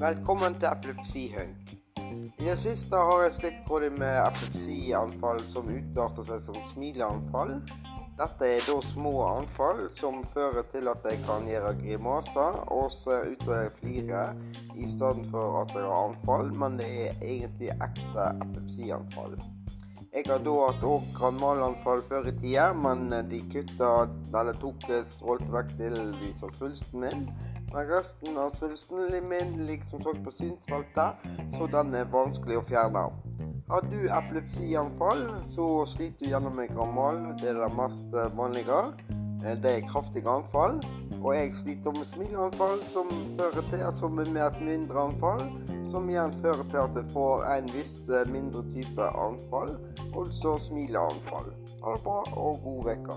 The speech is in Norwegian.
Velkommen til epilepsihunk. I det siste har jeg slitt både med epilepsianfall som utarter seg som smileanfall. Dette er da små anfall som fører til at jeg kan gjøre grimaser og se ut som jeg flirer i stedet for at jeg har anfall, men det er egentlig ekte epilepsianfall. Jeg har da hatt òg granalanfall før i tida, men de kutta eller tok strålte vekk delvis av svulsten min. Men resten av svulsten min ligger som sagt på synsfeltet, så den er vanskelig å fjerne. Har du epilepsianfall, så sliter du gjennom med grammal. Det er det mest vanlige. Det er kraftige anfall. Og jeg sliter med smileanfall, som fører til som med et mindre anfall, som igjen fører til at jeg får en viss mindre type anfall, altså smileanfall. Ha det bra og god uke.